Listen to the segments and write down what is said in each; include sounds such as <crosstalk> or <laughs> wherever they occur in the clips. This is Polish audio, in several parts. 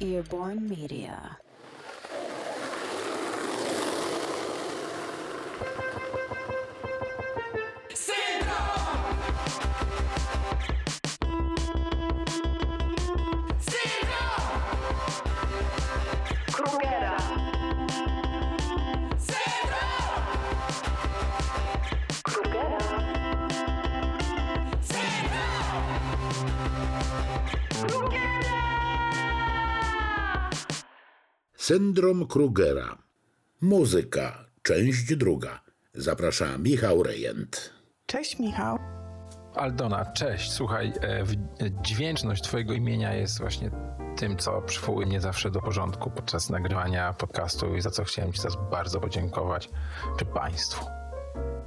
Earborn Media. Syndrom Krugera. Muzyka, część druga. Zaprasza Michał Rejent. Cześć Michał. Aldona, cześć. Słuchaj, e, dźwięczność Twojego imienia jest właśnie tym, co przywołuje mnie zawsze do porządku podczas nagrywania podcastu i za co chciałem Ci teraz bardzo podziękować, czy Państwu.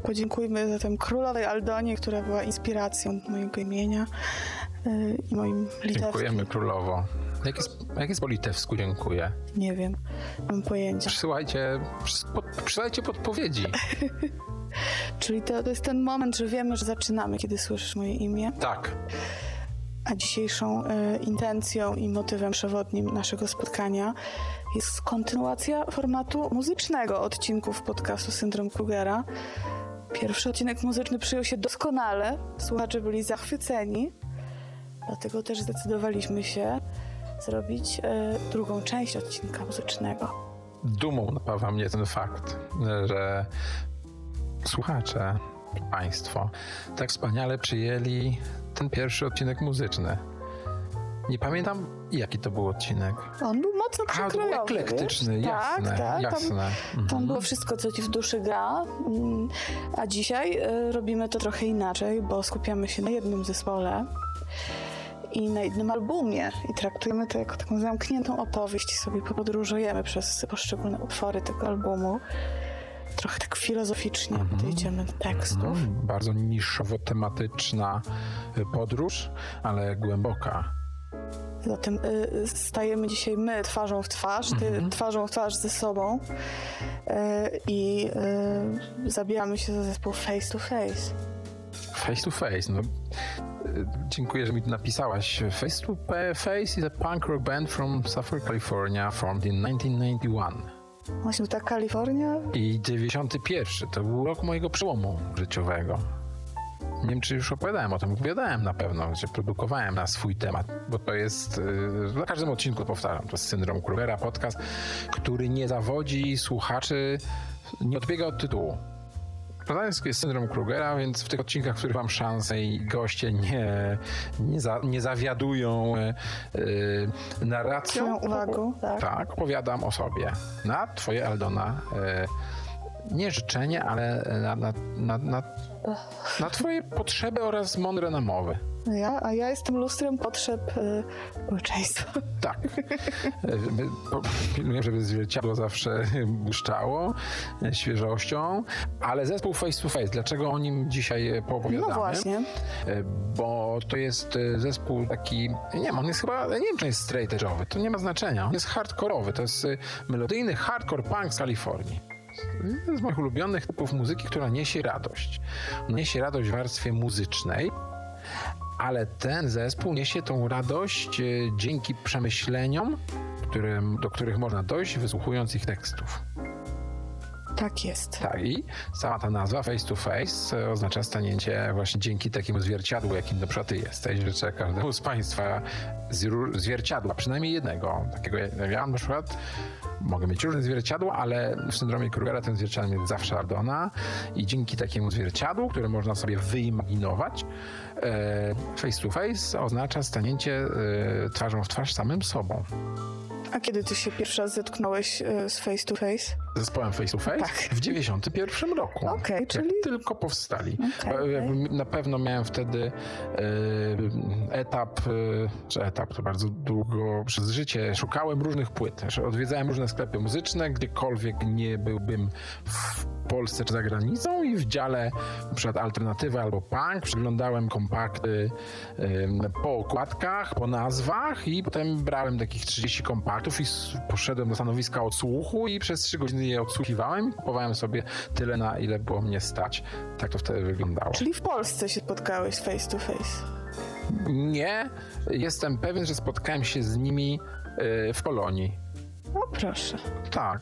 Podziękujmy zatem królowej Aldonie, która była inspiracją mojego imienia yy, i moim litewskim. Dziękujemy królowo. Jak jest, jak jest po litewsku dziękuję? Nie wiem, mam pojęcia. Przysyłajcie, przysyłajcie podpowiedzi. <laughs> Czyli to, to jest ten moment, że wiemy, że zaczynamy, kiedy słyszysz moje imię. Tak. A dzisiejszą y, intencją i motywem przewodnim naszego spotkania jest kontynuacja formatu muzycznego odcinków podcastu Syndrom Krugera. Pierwszy odcinek muzyczny przyjął się doskonale, słuchacze byli zachwyceni, dlatego też zdecydowaliśmy się zrobić e, drugą część odcinka muzycznego. Dumą napawa mnie ten fakt, że słuchacze, Państwo tak wspaniale przyjęli ten pierwszy odcinek muzyczny. Nie pamiętam, jaki to był odcinek. On był mocno przekrojowy. A, był eklektyczny, wiesz? jasne, tak, tak, jasne. Tam, tam mhm. było wszystko, co ci w duszy gra. Mm, a dzisiaj y, robimy to trochę inaczej, bo skupiamy się na jednym zespole i na jednym albumie i traktujemy to jako taką zamkniętą opowieść i sobie podróżujemy przez poszczególne utwory tego albumu. Trochę tak filozoficznie mhm. podejdziemy do tekstów. Mhm. Bardzo niszowo-tematyczna podróż, ale głęboka. Zatem y, stajemy dzisiaj my twarzą w twarz, ty mhm. twarzą w twarz ze sobą y, i y, zabieramy się za zespół face to face. Face to face, no dziękuję, że mi tu napisałaś. Face to Face is a punk rock band from Suffolk, California, formed in 1991. Właśnie ta Kalifornia? I 91. To był rok mojego przełomu życiowego. Nie wiem, czy już opowiadałem o tym. Opowiadałem na pewno, że produkowałem na swój temat, bo to jest, na każdym odcinku powtarzam, to jest syndrom Krugera, podcast, który nie zawodzi słuchaczy, nie odbiega od tytułu. Poznańsk jest syndrom Krugera, więc w tych odcinkach, w których mam szansę i goście nie, nie, za, nie zawiadują yy, narracją. uwagą, tak. Tak, opowiadam o sobie. Na twoje Aldona yy, nie życzenie, ale na, na, na, na, na twoje potrzeby oraz mądre namowy. Ja, a ja jestem lustrem potrzeb y, społeczeństwa. Tak. Pilnuję, żeby zwierciadło zawsze błyszczało e, świeżością, ale zespół Face to Face, dlaczego o nim dzisiaj poopowiadamy? No właśnie. Bo to jest zespół taki, nie wiem, on jest chyba, nie wiem, czy jest straight edge'owy, to nie ma znaczenia. On jest hardkorowy, to jest melodyjny hardcore punk z Kalifornii. Jeden z moich ulubionych typów muzyki, która niesie radość. Niesie radość w warstwie muzycznej, ale ten zespół niesie tą radość e, dzięki przemyśleniom, którym, do których można dojść, wysłuchując ich tekstów. Tak jest. Tak, i sama ta nazwa face to face oznacza stanięcie właśnie dzięki takiemu zwierciadłu, jakim na przykład ty jesteś. Życzę każdemu z Państwa zwierciadła, przynajmniej jednego. Takiego ja na przykład mogę mieć różne zwierciadła, ale w syndromie Krugera ten zwierciadło jest zawsze Ardona i dzięki takiemu zwierciadłu, które można sobie wyimaginować, e, face to face oznacza stanięcie e, twarzą w twarz samym sobą. A kiedy ty się pierwszy raz zetknąłeś e, z face to face? Zespołem face to face? Tak. W 91 roku. Okej, okay, czyli... tylko powstali. Okay, okay. Na pewno miałem wtedy etap, czy etap to bardzo długo przez życie, szukałem różnych płyt. Odwiedzałem różne sklepy muzyczne, gdziekolwiek nie byłbym w Polsce czy za granicą i w dziale przykład alternatywy albo punk przeglądałem kompakty po okładkach, po nazwach i potem brałem takich 30 kompaktów i poszedłem do stanowiska odsłuchu i przez 3 godziny je odsłuchiwałem i kupowałem sobie tyle, na ile było mnie stać. Tak to wtedy wyglądało. Czyli w Polsce się spotkałeś face to face? Nie. Jestem pewien, że spotkałem się z nimi e, w Polonii. No proszę. Tak,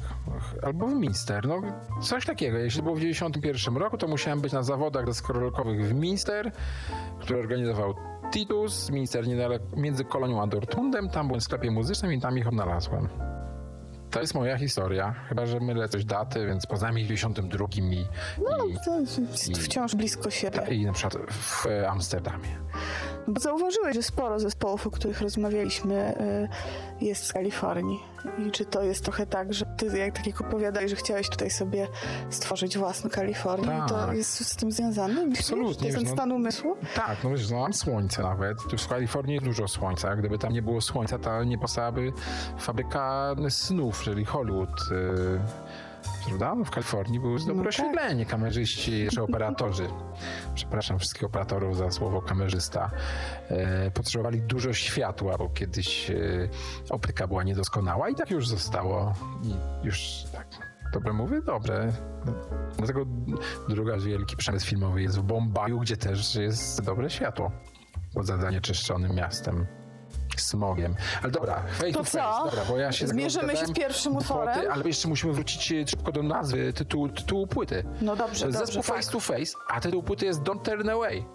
albo w Minster. No, coś takiego. Jeśli było w 91 roku, to musiałem być na zawodach deskorolkowych w Minster, który organizował Titus. Minster niedaleko, między Kolonią a Dortmundem. Tam byłem w sklepie muzycznym i tam ich odnalazłem. To jest moja historia. Chyba, że mylę coś daty, więc poznałem ich w 92 i, No, i, to jest wciąż blisko siebie. i na przykład w Amsterdamie. Bo zauważyłeś, że sporo zespołów, o których rozmawialiśmy, y, jest z Kalifornii. I czy to jest trochę tak, że ty, jak tak jak opowiadałeś, że chciałeś tutaj sobie stworzyć własną Kalifornię, i to Tak. jest z tym związane? Absolutnie, To jest no- stan umysłu? Tak, no wiesz, no mam słońce nawet. Tu w Kalifornii jest dużo słońca. Gdyby tam nie było słońca, to nie powstałaby fabryka snów, czyli Hollywood. Prawda? No w Kalifornii było dobre tak. oświetlenie, kamerzyści czy operatorzy. Przepraszam wszystkich operatorów za słowo kamerzysta. E, potrzebowali dużo światła, bo kiedyś e, optyka była niedoskonała i tak już zostało. I już tak. Dobrze mówię? Dobrze. Dlatego druga wielki przemysł filmowy jest w Bombaju, gdzie też jest dobre światło. Poza zanieczyszczonym miastem. Smogiem. Ale dobra, face To to face. co? Dobra, bo ja się Zmierzymy się z pierwszym utworem? Ale jeszcze musimy wrócić e, szybko do nazwy, tytułu, tytułu płyty. No dobrze, To jest dobrze, zespół tak. Face to Face, a tytuł płyty jest Don't Turn Away.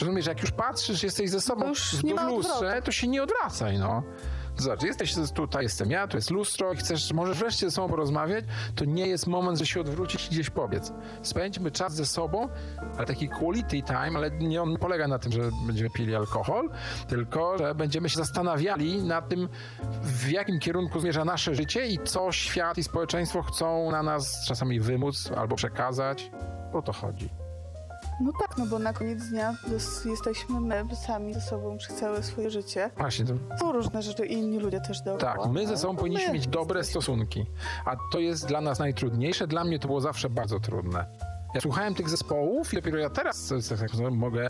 Rozumiesz, jak już patrzysz, jesteś ze sobą w lustrze, odwrotu. to się nie odwracaj, no. Zobacz, jesteś tutaj, jestem ja, tu jest lustro i chcesz, możesz wreszcie ze sobą porozmawiać, to nie jest moment, że się odwrócić i gdzieś pobiec. Spędźmy czas ze sobą, ale taki quality time, ale nie on polega na tym, że będziemy pili alkohol, tylko, że będziemy się zastanawiali nad tym, w jakim kierunku zmierza nasze życie i co świat i społeczeństwo chcą na nas czasami wymóc albo przekazać. O to chodzi. No tak, no bo na koniec dnia jesteśmy my sami ze sobą przez całe swoje życie. Właśnie, to Są różne rzeczy i inni ludzie też dookoła. Tak, my ze sobą No, powinniśmy my mieć dobre jesteśmy. stosunki. A to jest dla nas najtrudniejsze. Dla mnie to było zawsze bardzo trudne. Ja słuchałem tych zespołów i dopiero ja teraz e, tak mogę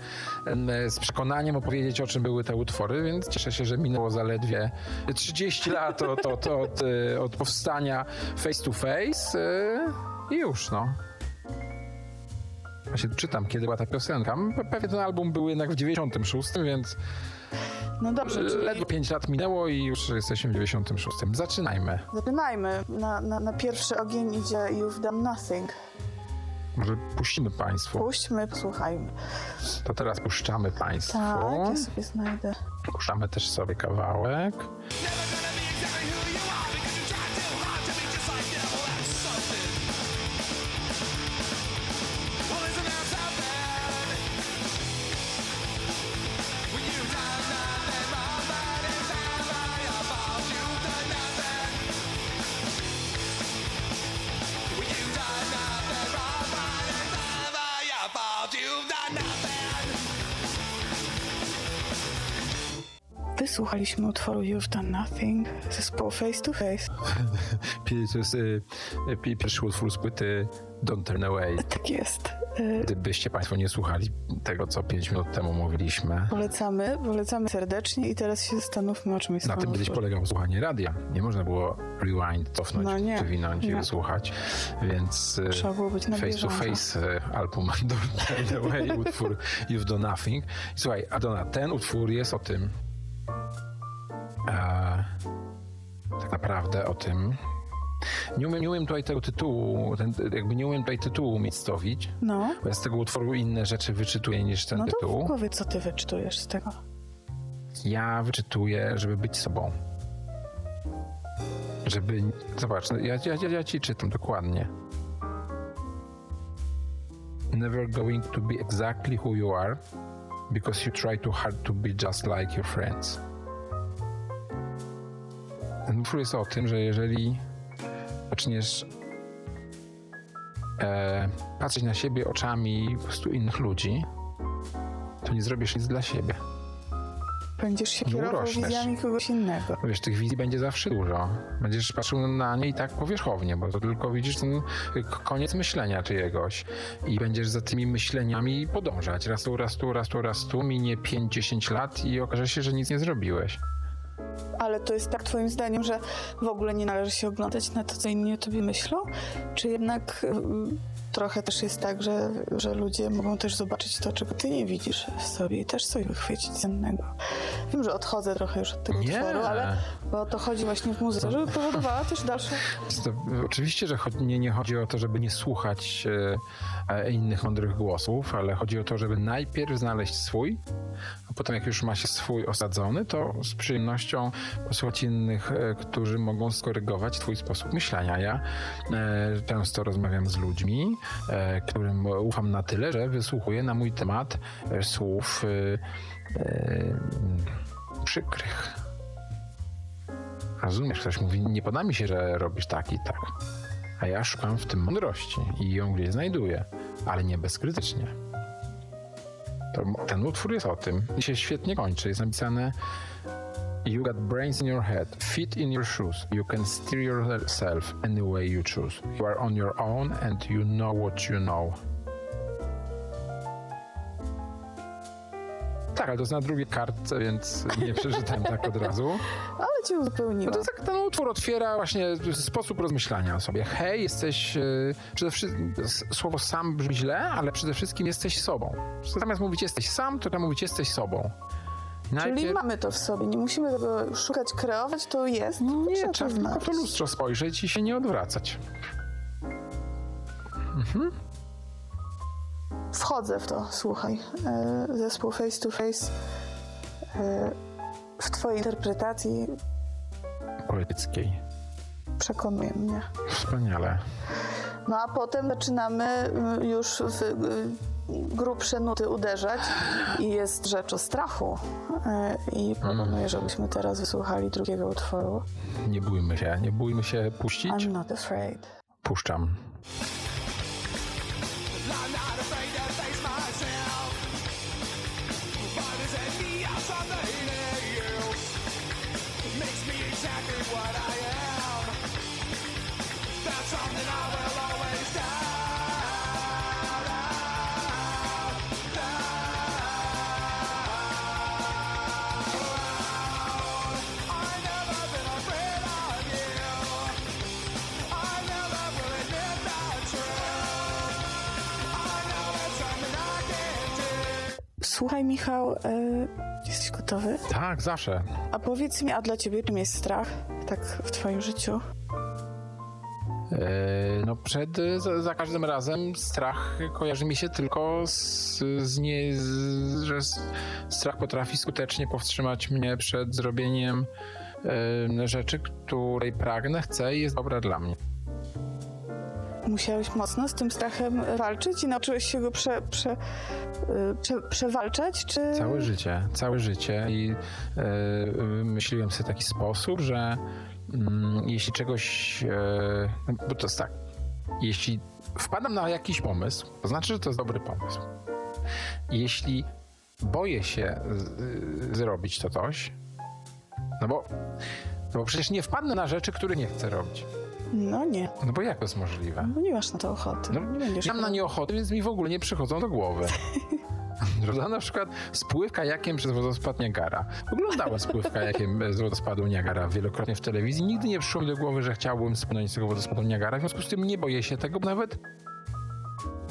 z przekonaniem opowiedzieć, o czym były te utwory, więc cieszę się, że minęło zaledwie 30 lat od, od, od, e, od powstania Face to Face e, i już, no. Właśnie czytam, kiedy była ta piosenka. Pe- Pewnie ten album był jednak w 96, więc No dobrze, czyli ledwo 5 lat minęło i już jesteśmy w 96. Zaczynajmy. zaczynajmy. Na, na, na pierwszy ogień idzie You've Done Nothing. Może puścimy Państwu. Puśćmy, posłuchajmy. To teraz puszczamy Państwu. Tak, ja sobie znajdę. Puszczamy też sobie kawałek. Wysłuchaliśmy utworu You've Done Nothing zespołu Face to Face. <laughs> To jest y, y, pierwszy utwór z płyty Don't Turn Away. Tak jest. Y, Gdybyście Państwo nie słuchali tego, co 5 minut temu mówiliśmy, Polecamy, polecamy serdecznie i teraz się zastanówmy, o czym jest na tym kiedyś polegało słuchanie radia. Nie można było rewind, cofnąć, No nie, przewinąć i nie. wysłuchać. Więc y, Trzeba było być na face to face album <laughs> Don't Turn Away, utwór <laughs> You've Done Nothing. I Słuchaj, Adona, ten utwór jest o tym, e, tak naprawdę o tym, nie umiem, nie umiem tutaj tego tytułu, ten, jakby nie umiem tutaj tytułu umiejscowić, No, bo ja z tego utworu inne rzeczy wyczytuję niż ten no to tytuł. powiedz, co ty wyczytujesz z tego. Ja wyczytuję, żeby być sobą. Żeby. Zobacz, no ja, ja, ja, ja ci czytam dokładnie. Never going to be exactly who you are because you try too hard to be just like your friends. Ten jest o tym, że jeżeli zaczniesz e, patrzeć na siebie oczami po prostu innych ludzi, to nie zrobisz nic dla siebie. Będziesz się No kierował urośniesz. wizjami kogoś innego. Wiesz, tych wizji będzie zawsze dużo. Będziesz patrzył na nie i tak powierzchownie, bo to tylko widzisz ten k- koniec myślenia czyjegoś. I będziesz za tymi myśleniami podążać. Raz tu, raz tu, raz tu, raz tu. Minie 5-10 lat i okaże się, że nic nie zrobiłeś. Ale to jest tak twoim zdaniem, że w ogóle nie należy się oglądać na to, co inni o tobie myślą? Czy jednak mm, trochę też jest tak, że, że ludzie mogą też zobaczyć to, czego ty nie widzisz w sobie i też coś wychwycić cennego? Wiem, że odchodzę trochę już od tego Nie. utworu, ale bo o to chodzi właśnie w muzyce, żeby powodowała też dalsze... To, oczywiście, że nie, nie chodzi o to, żeby nie słuchać e, e, innych mądrych głosów, ale chodzi o to, żeby najpierw znaleźć swój, a potem jak już ma się swój osadzony, to z przyjemnością posłuchać innych, e, którzy mogą skorygować twój sposób myślenia. Ja e, często rozmawiam z ludźmi, e, którym ufam na tyle, że wysłuchuję na mój temat słów przykrych. Rozumiesz, ktoś mówi, nie podoba mi się, że robisz tak i tak. A ja szukam w tym mądrości i ją gdzieś znajduję, ale nie bezkrytycznie. To, ten utwór jest o tym i się świetnie kończy. Jest napisane You got brains in your head, feet in your shoes. You can steer yourself any way you choose. You are on your own and you know what you know. Tak, ale to jest na drugiej kartce, więc nie <laughs> przeczytałem tak od razu. Ale cię No uzupełniła. to tak, ten utwór otwiera właśnie sposób rozmyślania o sobie. Hej, jesteś. Yy, przede wszystkim słowo sam brzmi źle, ale przede wszystkim jesteś sobą. Zamiast mówić jesteś sam, to trzeba mówić jesteś sobą. Czyli mamy to w sobie, nie musimy tego szukać, kreować, to jest. tylko Nie, trzeba tylko znaleźć. to lustro spojrzeć i się nie odwracać. Wchodzę w to, słuchaj. E, Zespół Face to Face e, w twojej interpretacji Poetyckiej. przekonuje mnie. Wspaniale. No a potem zaczynamy y, już w y, grubsze nuty uderzać i jest rzecz o strachu. E, I proponuję, żebyśmy teraz wysłuchali drugiego utworu. Nie bójmy się, nie bójmy się puścić. I'm not afraid. Puszczam. Słuchaj, Michał, e, jesteś gotowy? Tak, zawsze. A powiedz mi, a dla ciebie czym jest strach? Tak w twoim życiu? E, No przed, za, za każdym razem strach kojarzy mi się tylko z, z nie, z, że strach potrafi skutecznie powstrzymać mnie przed zrobieniem e, rzeczy, której pragnę, chcę i jest dobra dla mnie. Musiałeś mocno z tym strachem walczyć i nauczyłeś się go prze, prze, y, prze, przewalczać, czy... Całe życie, całe życie i e, myśliłem sobie taki sposób, że mm, jeśli czegoś, no, bo to jest tak, jeśli wpadam na jakiś pomysł, to znaczy, że to jest dobry pomysł. Jeśli boję się z, zrobić to coś, no bo, no bo przecież nie wpadnę na rzeczy, których nie chcę robić. No nie, No bo jak to jest możliwe? bo nie masz na to ochoty. No, nie będziesz mam na nie ochotę, więc mi w ogóle nie przychodzą do głowy. <laughs> Prawda? Na przykład spływ kajakiem przez wodospad Niagara. Oglądałem spływ kajakiem z wodospadu Niagara wielokrotnie w telewizji. Nigdy nie przyszło mi do głowy, że chciałbym spłynąć z tego wodospadu Niagara. W związku z tym nie boję się tego, bo nawet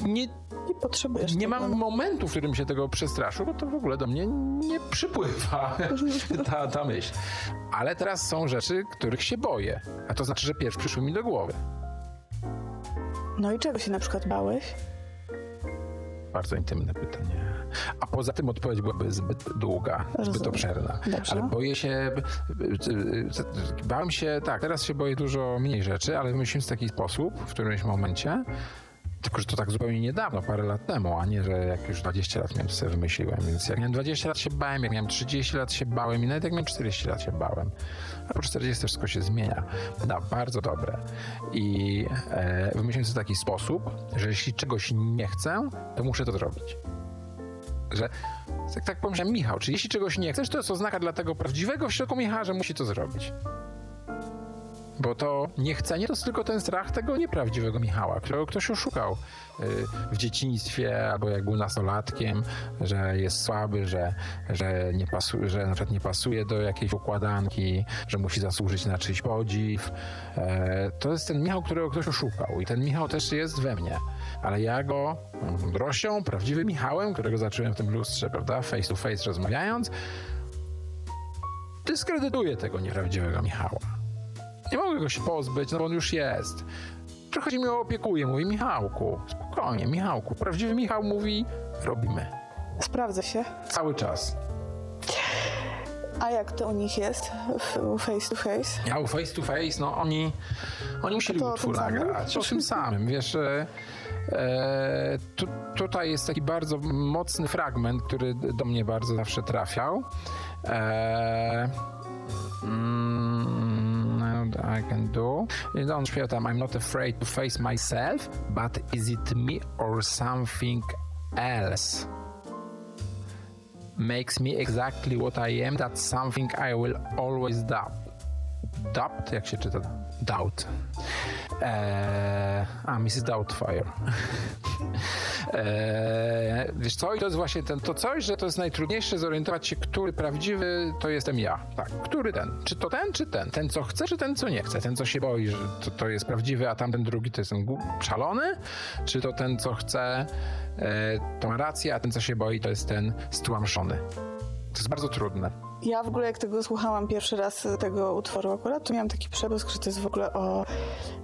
nie, Nie potrzebujesz nie tego. mam momentu, w którym się tego przestraszył, bo to w ogóle do mnie nie przypływa <laughs> ta, ta myśl. Ale teraz są rzeczy, których się boję. A to znaczy, że pierw przyszły mi do głowy. No i czego się na przykład bałeś? Bardzo intymne pytanie. A poza tym odpowiedź byłaby zbyt długa, zbyt Rozumiem. obszerna. Dobrze. Ale boję się. Bałem się, tak, teraz się boję dużo mniej rzeczy, ale wymyśliłem w taki sposób w którymś momencie. Tylko, że to tak zupełnie niedawno, parę lat temu, a nie, że jak już 20 lat miałem, to sobie wymyśliłem. Więc jak miałem 20 lat się bałem, jak miałem 30 lat się bałem i nawet jak miałem 40 lat się bałem. A po 40 też wszystko się zmienia. Da, bardzo dobre. I e, wymyśliłem sobie taki sposób, że jeśli czegoś nie chcę, to muszę to zrobić. Że tak, tak pomyślałem, Michał, czy jeśli czegoś nie chcesz, to jest oznaka dla tego prawdziwego w środku Michała, że musi to zrobić. Bo to niechcenie to jest tylko ten strach tego nieprawdziwego Michała, którego ktoś oszukał y, w dzieciństwie albo jak był nastolatkiem, że jest słaby, że, że, nie pasu, że na nie pasuje do jakiejś układanki, że musi zasłużyć na czyjś podziw. E, To jest ten Michał, którego ktoś oszukał i ten Michał też jest we mnie. Ale ja go mądrością, prawdziwym Michałem, którego zacząłem w tym lustrze, prawda, face to face rozmawiając, dyskredytuję tego nieprawdziwego Michała. Nie mogę go się pozbyć, no bo on już jest. Trochę się mi opiekuje, mówi Michałku, spokojnie, Michałku. Prawdziwy Michał mówi, robimy. Sprawdza się. Cały czas. A jak to u nich jest face to face? Ja u face to face, no oni, oni musieli To utwór nagrać. O tym samym, wiesz, e, e, tu, tutaj jest taki bardzo mocny fragment, który do mnie bardzo zawsze trafiał. E, mm, I can do. I on śpiewa tam I'm not afraid to face myself, but is it me or something else? Makes me exactly what I am, that's something I will always doubt. Doubt? Jak się czyta? Doubt. Eee, a, Mrs. Doubtfire. <laughs> eee, wiesz co? I to jest właśnie ten, to coś, że to jest najtrudniejsze zorientować się, który prawdziwy to jestem ja. Tak, który ten? Czy to ten, czy ten? Ten, co chce, czy ten, co nie chce? Ten, co się boi, że to, to jest prawdziwy, a tamten drugi to jest ten szalony? Czy to ten, co chce, e, to ma rację, a ten, co się boi, to jest ten stłamszony? To jest bardzo trudne. Ja w ogóle jak tego słuchałam pierwszy raz tego utworu akurat, to miałam taki przebłysk, że to jest w ogóle o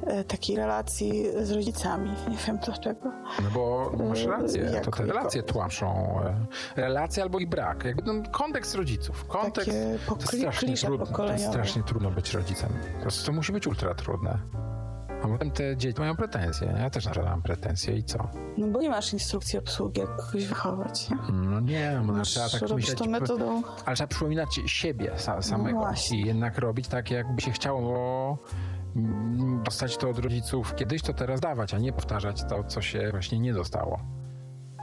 e, takiej relacji z rodzicami. Nie wiem dlaczego. No bo masz Yy, rację, to jako- te relacje jako- tłamszą. e, Relacje albo ich brak. Jakby ten kontekst rodziców. Kontekst Takie to jest pokli- strasznie, klisze trudno, to strasznie trudno być rodzicem. To, jest- to musi być ultra trudne. A potem te dzieci mają pretensje. Ja też na przykład mam pretensje i co? No bo nie masz instrukcji obsługi, jak kogoś wychować. Nie? No nie, bo Masz trzeba tak myśleć. to metodą. Ale trzeba przypominać siebie sa, samego właśnie. i jednak robić tak, jakby się chciało dostać to od rodziców kiedyś, to teraz dawać, a nie powtarzać to, co się właśnie nie dostało.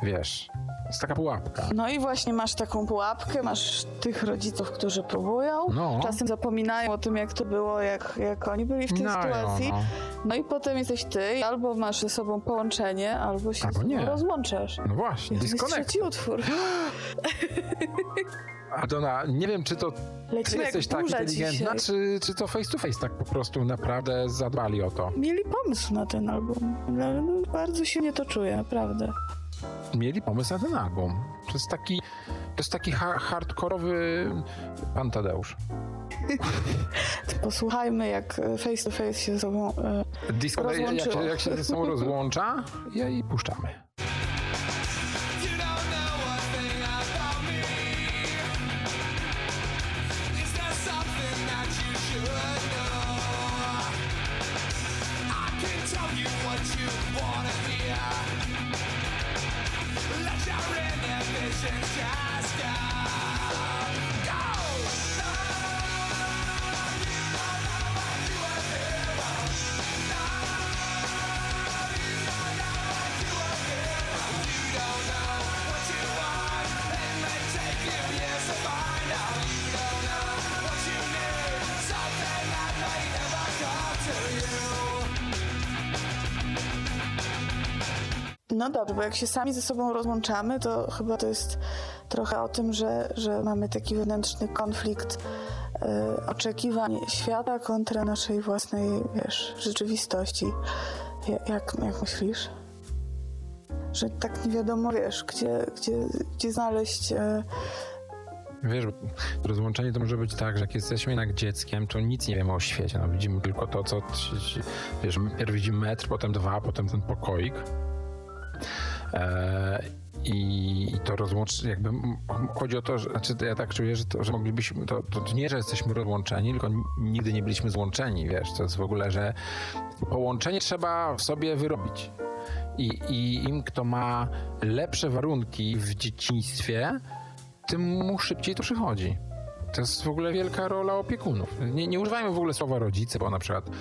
Wiesz, to jest taka pułapka. No i właśnie masz taką pułapkę, masz tych rodziców, którzy próbują, No. czasem zapominają o tym, jak to było, jak, jak oni byli w tej No, sytuacji. no. No i potem jesteś ty, albo masz ze sobą połączenie, albo się Albo nie. rozłączasz. No właśnie, Jest disconnect. trzeci utwór. <gasps> Adona, nie wiem, czy to Lecimy ty jesteś tak inteligentna, czy, czy to face to face tak po prostu naprawdę zadbali o to. Mieli pomysł na ten album. No, no, bardzo się nie to czuję, naprawdę. Mieli pomysł na ten album. To jest taki, to jest taki ha- hardkorowy pan Tadeusz. <laughs> Posłuchajmy, jak face to face się ze sobą... e, Disco, jak, się, jak się ze sobą rozłącza, ja i puszczamy. No dobrze, bo jak się sami ze sobą rozłączamy, to chyba to jest trochę o tym, że, że mamy taki wewnętrzny konflikt e, oczekiwań świata kontra naszej własnej, wiesz, rzeczywistości. Ja- Jak, jak myślisz? Że tak nie wiadomo, wiesz, gdzie, gdzie, gdzie znaleźć... E, Wiesz, rozłączenie to może być tak, że jak jesteśmy jednak dzieckiem, to nic nie wiemy o świecie. No, widzimy tylko to, co. Wiesz, pierw widzimy metr, potem dwa, potem ten pokoik. E, i, I to rozłączenie, jakby chodzi o to, że znaczy ja tak czuję, że, to, że moglibyśmy, to, to nie, że jesteśmy rozłączeni, tylko nigdy nie byliśmy złączeni, wiesz, to jest w ogóle, że połączenie trzeba w sobie wyrobić. I, I im, kto ma lepsze warunki w dzieciństwie, tym mu szybciej to przychodzi. To jest w ogóle wielka rola opiekunów. Nie, nie używajmy w ogóle słowa rodzice, bo na przykład y,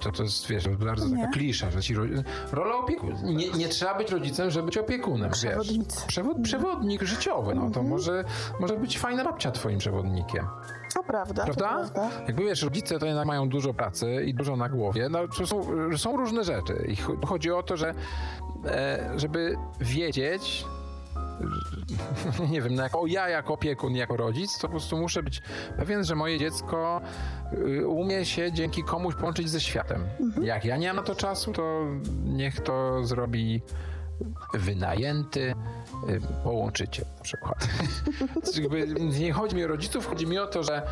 to, to jest, wiesz, bardzo taka Nie. klisza, że ci ro... rola opiekunów. Nie, nie trzeba być rodzicem, żeby być opiekunem, wiesz. Przewodnicy. Przewod, przewodnik życiowy, no to może, może być fajna babcia twoim przewodnikiem. To prawda, to Prawda? prawda. Jakby wiesz, rodzice to jednak mają dużo pracy i dużo na głowie. No, to są, są różne rzeczy. I cho- chodzi o to, że e, żeby wiedzieć, <laughs> nie wiem, no jako, ja jako opiekun, jako rodzic, to po prostu muszę być pewien, że moje dziecko y, umie się dzięki komuś połączyć ze światem. Jak ja nie mam na to czasu, to niech to zrobi wynajęty y, połączyciel na przykład. <laughs> Jakby nie chodzi mi o rodziców, chodzi mi o to, że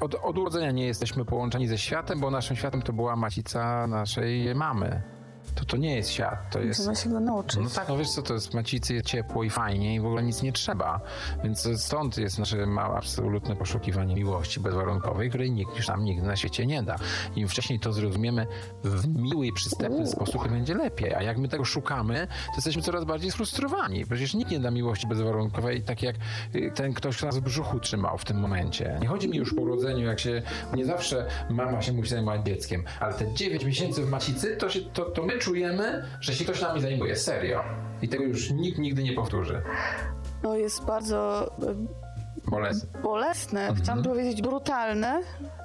od, od urodzenia nie jesteśmy połączeni ze światem, bo naszym światem to była macica naszej mamy. To to nie jest świat, to jest... Trzeba się go nauczyć. No tak, no wiesz co, to jest macicy jest ciepło i fajnie i w ogóle nic nie trzeba. Więc stąd jest nasze ma- absolutne poszukiwanie miłości bezwarunkowej, której nikt już nam nigdy na świecie nie da. Im wcześniej to zrozumiemy w miły i przystępny sposób, będzie lepiej. A jak my tego szukamy, to jesteśmy coraz bardziej sfrustrowani. Przecież nikt nie da miłości bezwarunkowej, tak jak y, ten ktoś, kto nas w brzuchu trzymał w tym momencie. Nie chodzi mi już po urodzeniu, jak się, nie zawsze mama się musi zajmować dzieckiem, ale te 9 miesięcy w macicy, to, się, to, to my czujemy, że się ktoś nami zajmuje, serio. I tego już nikt nigdy nie powtórzy. To jest bardzo Bolesne. bolesne, Mhm. chciałam powiedzieć brutalne,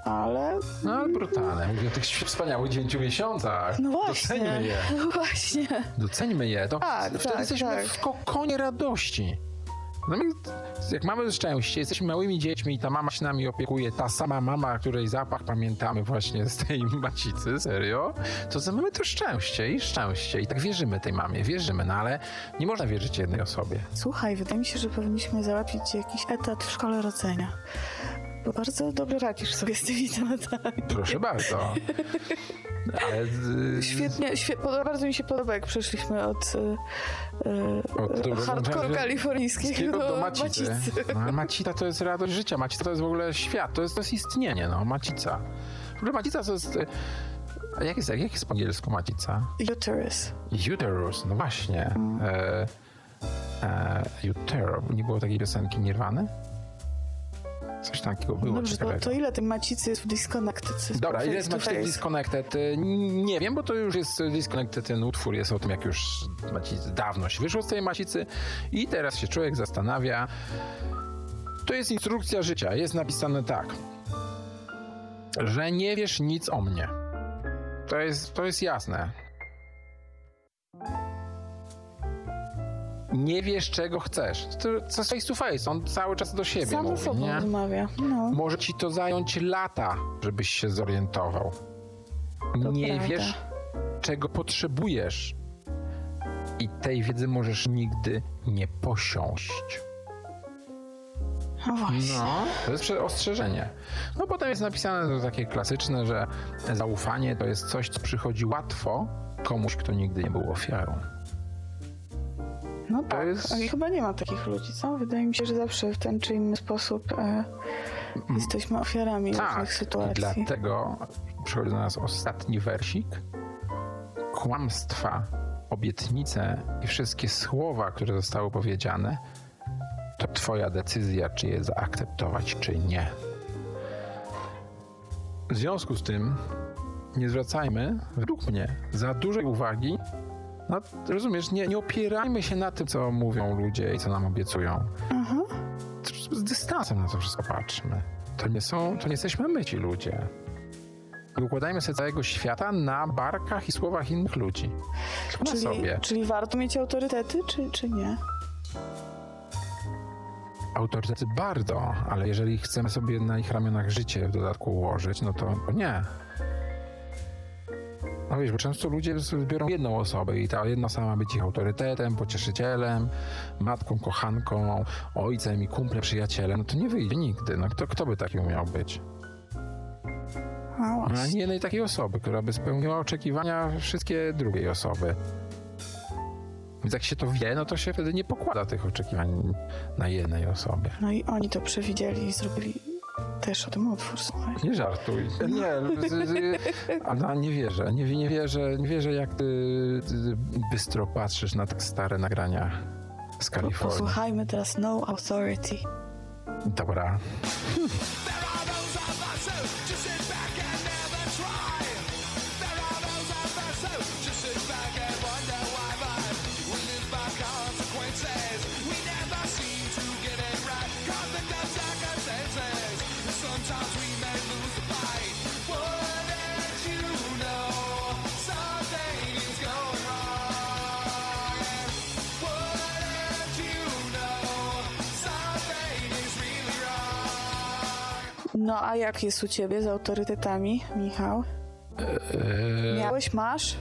ale No ale brutalne. Mówię o tych wspaniałych 9 miesiącach. no właśnie. Doceńmy je. <laughs> No właśnie. Doceńmy je. To Tak, wtedy tak, jesteśmy tak. w kokonie radości. No jak mamy szczęście, jesteśmy małymi dziećmi i ta mama się nami opiekuje, ta sama mama, której zapach pamiętamy właśnie z tej macicy, serio, to za- mamy to szczęście i szczęście. I tak wierzymy tej mamie, wierzymy, no ale nie można wierzyć jednej osobie. Słuchaj, wydaje mi się, że powinniśmy załatwić jakiś etat w szkole rodzenia. Bo bardzo dobrze radzisz sobie z tymi tematami. Proszę bardzo. <laughs> Ale y, Świetnie, świe, bardzo mi się podoba, jak przeszliśmy od, y, y, tego hardcore kalifornijskiego do do macicy. No, ale macita to jest radość życia, macica to jest w ogóle świat, to jest, to jest istnienie, no, macica. W ogóle macica to jest... y, jak jest, jak jest po angielsku macica? Uterus. Uterus, no właśnie. E, e, utero, nie było takiej piosenki Nirwany? Coś takiego było Dobrze, to, to ile tej macicy jest w Disconnected? Dobra, ile jest macicy face? Disconnected? Nie wiem, bo to już jest Disconnected, ten utwór jest o tym, jak już macicy, dawno się wyszło z tej macicy i teraz się człowiek zastanawia. To jest instrukcja życia. Jest napisane tak, że nie wiesz nic o mnie. To jest, to jest jasne. Nie wiesz, czego chcesz. To, jest face to face. On cały czas do siebie Sam mówi, sobą nie? rozmawia. No. Może ci to zająć lata, żebyś się zorientował. To nie prawda. wiesz, czego potrzebujesz. I tej wiedzy możesz nigdy nie posiąść. no właśnie. No, to jest ostrzeżenie. No potem jest napisane to takie klasyczne, że zaufanie to jest coś, co przychodzi łatwo komuś, kto nigdy nie był ofiarą. No tak, jest- ale chyba nie ma takich ludzi, co? Wydaje mi się, że zawsze w ten czy inny sposób e, jesteśmy ofiarami różnych Tak, i sytuacji. dlatego przychodzi do nas ostatni wersik. Kłamstwa, obietnice i wszystkie słowa, które zostały powiedziane, to twoja decyzja, czy je zaakceptować, czy nie. W związku z tym nie zwracajmy, według mnie, za dużej uwagi na, rozumiesz, nie, nie opierajmy się na tym, co mówią ludzie i co nam obiecują Aha. z dystansem na to wszystko patrzmy. To nie są, to nie jesteśmy my ci ludzie. Nie układajmy sobie całego świata na barkach i słowach innych ludzi. Tylko Czyli, sobie. czyli warto mieć autorytety, czy, czy nie? Autorytety bardzo, ale jeżeli chcemy sobie na ich ramionach życie w dodatku ułożyć, no to nie. No wiesz, bo często ludzie biorą jedną osobę i ta jedna sama ma być ich autorytetem, pocieszycielem, matką, kochanką, ojcem i kumplem, przyjacielem. No to nie wyjdzie nigdy. No kto, kto by taki umiał być? A, Nie ma właśnie. ani jednej takiej osoby, która by spełniła oczekiwania wszystkie drugiej osoby. Więc jak się to wie, no to się wtedy nie pokłada tych oczekiwań na jednej osobie. No i oni to przewidzieli i zrobili też o tym utwór, słuchaj. Nie żartuj. Nie, z- Anna, nie wierzę. Nie, nie wierzę, nie wierzę, jak ty, ty bystro patrzysz na tak stare nagrania z Kalifornii. Posłuchajmy teraz No Authority. Dobra. <laughs> No a jak jest u ciebie z autorytetami, Michał? Eee, Miałeś, masz? Y,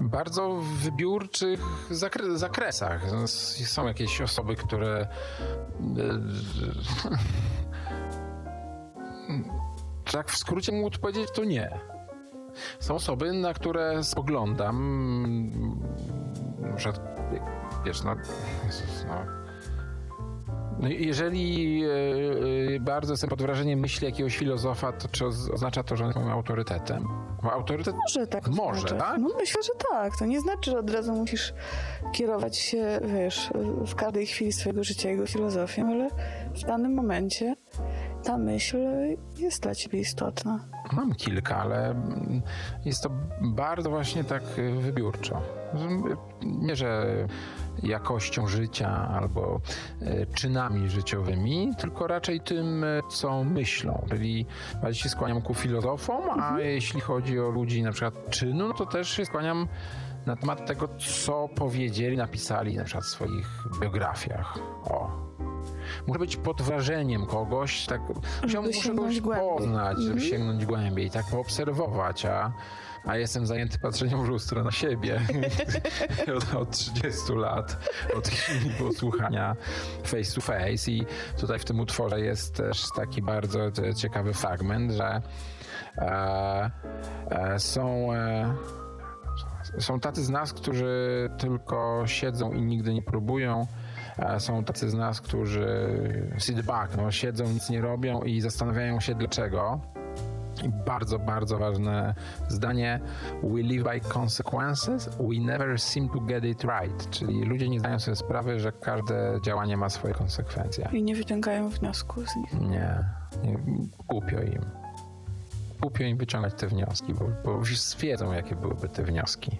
bardzo wybiórczych zakre- zakresach. Są jakieś osoby, które. e, <laughs> Tak w skrócie mógł powiedzieć, to nie. Są osoby, na które spoglądam. Przykład, wiesz, no. Jezus, no. No, jeżeli e, e, bardzo jestem pod wrażeniem myśli jakiegoś filozofa, to czy oz- oznacza to, że on jest moim autorytetem? Bo autorytet Może tak. Może, oznaczać. tak? No myślę, że tak. To nie znaczy, że od razu musisz kierować się, wiesz, w każdej chwili swojego życia jego filozofią, ale w danym momencie ta myśl jest dla ciebie istotna. Mam kilka, ale jest to bardzo właśnie tak y, wybiórczo. Nie, że jakością życia albo y, czynami życiowymi, tylko raczej tym, y, co myślą. Czyli bardziej się skłaniam ku filozofom, a jeśli chodzi o ludzi na przykład czynu, no to też się skłaniam na temat tego, co powiedzieli, napisali na przykład w swoich biografiach. O. Muszę być pod wrażeniem kogoś, tak, muszę, muszę kogoś głębiej. poznać, żeby sięgnąć głębiej, tak poobserwować, a, a jestem zajęty patrzeniem w lustro na siebie <laughs> od, od 30 lat, od chwili posłuchania face to face i tutaj w tym utworze jest też taki bardzo e, ciekawy fragment, że e, e, są e, są tacy z nas, którzy tylko siedzą i nigdy nie próbują. a Są tacy z nas, którzy sit back, no, siedzą, nic nie robią i zastanawiają się dlaczego. I bardzo, bardzo ważne zdanie. We live by consequences, we never seem to get it right. Czyli ludzie nie zdają sobie sprawy, że każde działanie ma swoje konsekwencje. I nie wyciągają wniosków z nich. Nie, nie głupio im. Głupio im wyciągać te wnioski, bo, bo już wiedzą, jakie byłyby te wnioski.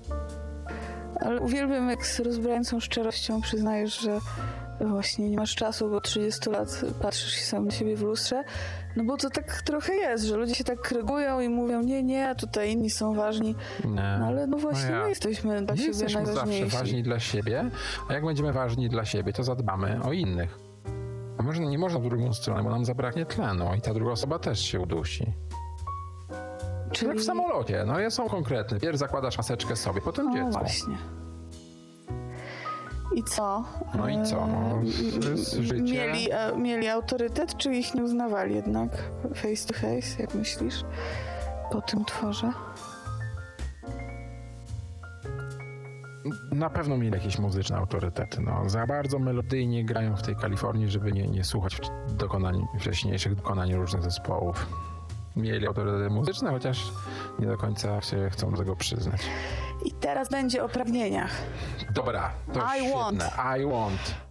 Ale uwielbiam, jak z rozbrajającą szczerością przyznajesz, że właśnie nie masz czasu, bo 30 lat patrzysz się sam na siebie w lustrze. No bo to tak trochę jest, że ludzie się tak krygują i mówią, nie, nie, tutaj inni są ważni. Nie. No ale no właśnie ja- my jesteśmy dla My siebie jesteśmy zawsze najważniejsi. ważni dla siebie, a jak będziemy ważni dla siebie, to zadbamy o innych. A może nie można w drugą stronę, bo nam zabraknie tlenu i ta druga osoba też się udusi. Czyli... Jak w samolocie, no ja są konkretne. Pierw zakładasz maseczkę sobie, potem No dziecko. właśnie. I co? No i co? No, życie. Mieli, e, mieli autorytet, czy ich nie uznawali jednak face to face, jak myślisz? Po tym tworze? Na pewno mieli jakieś muzyczne autorytety. No, za bardzo melodyjnie grają w tej Kalifornii, żeby nie, nie słuchać dokonań, wcześniejszych dokonań różnych zespołów. Mieli autorytety muzyczne, chociaż nie do końca się chcą tego przyznać. I teraz będzie o pragnieniach. Dobra, to I świetne. want. I want.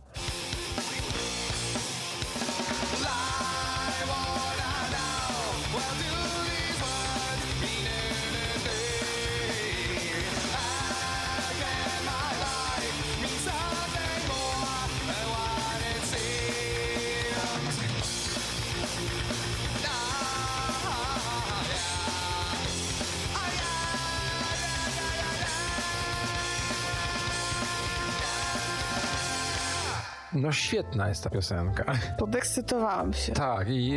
Świetna jest ta piosenka. <laughs> Podekscytowałam się. Tak, i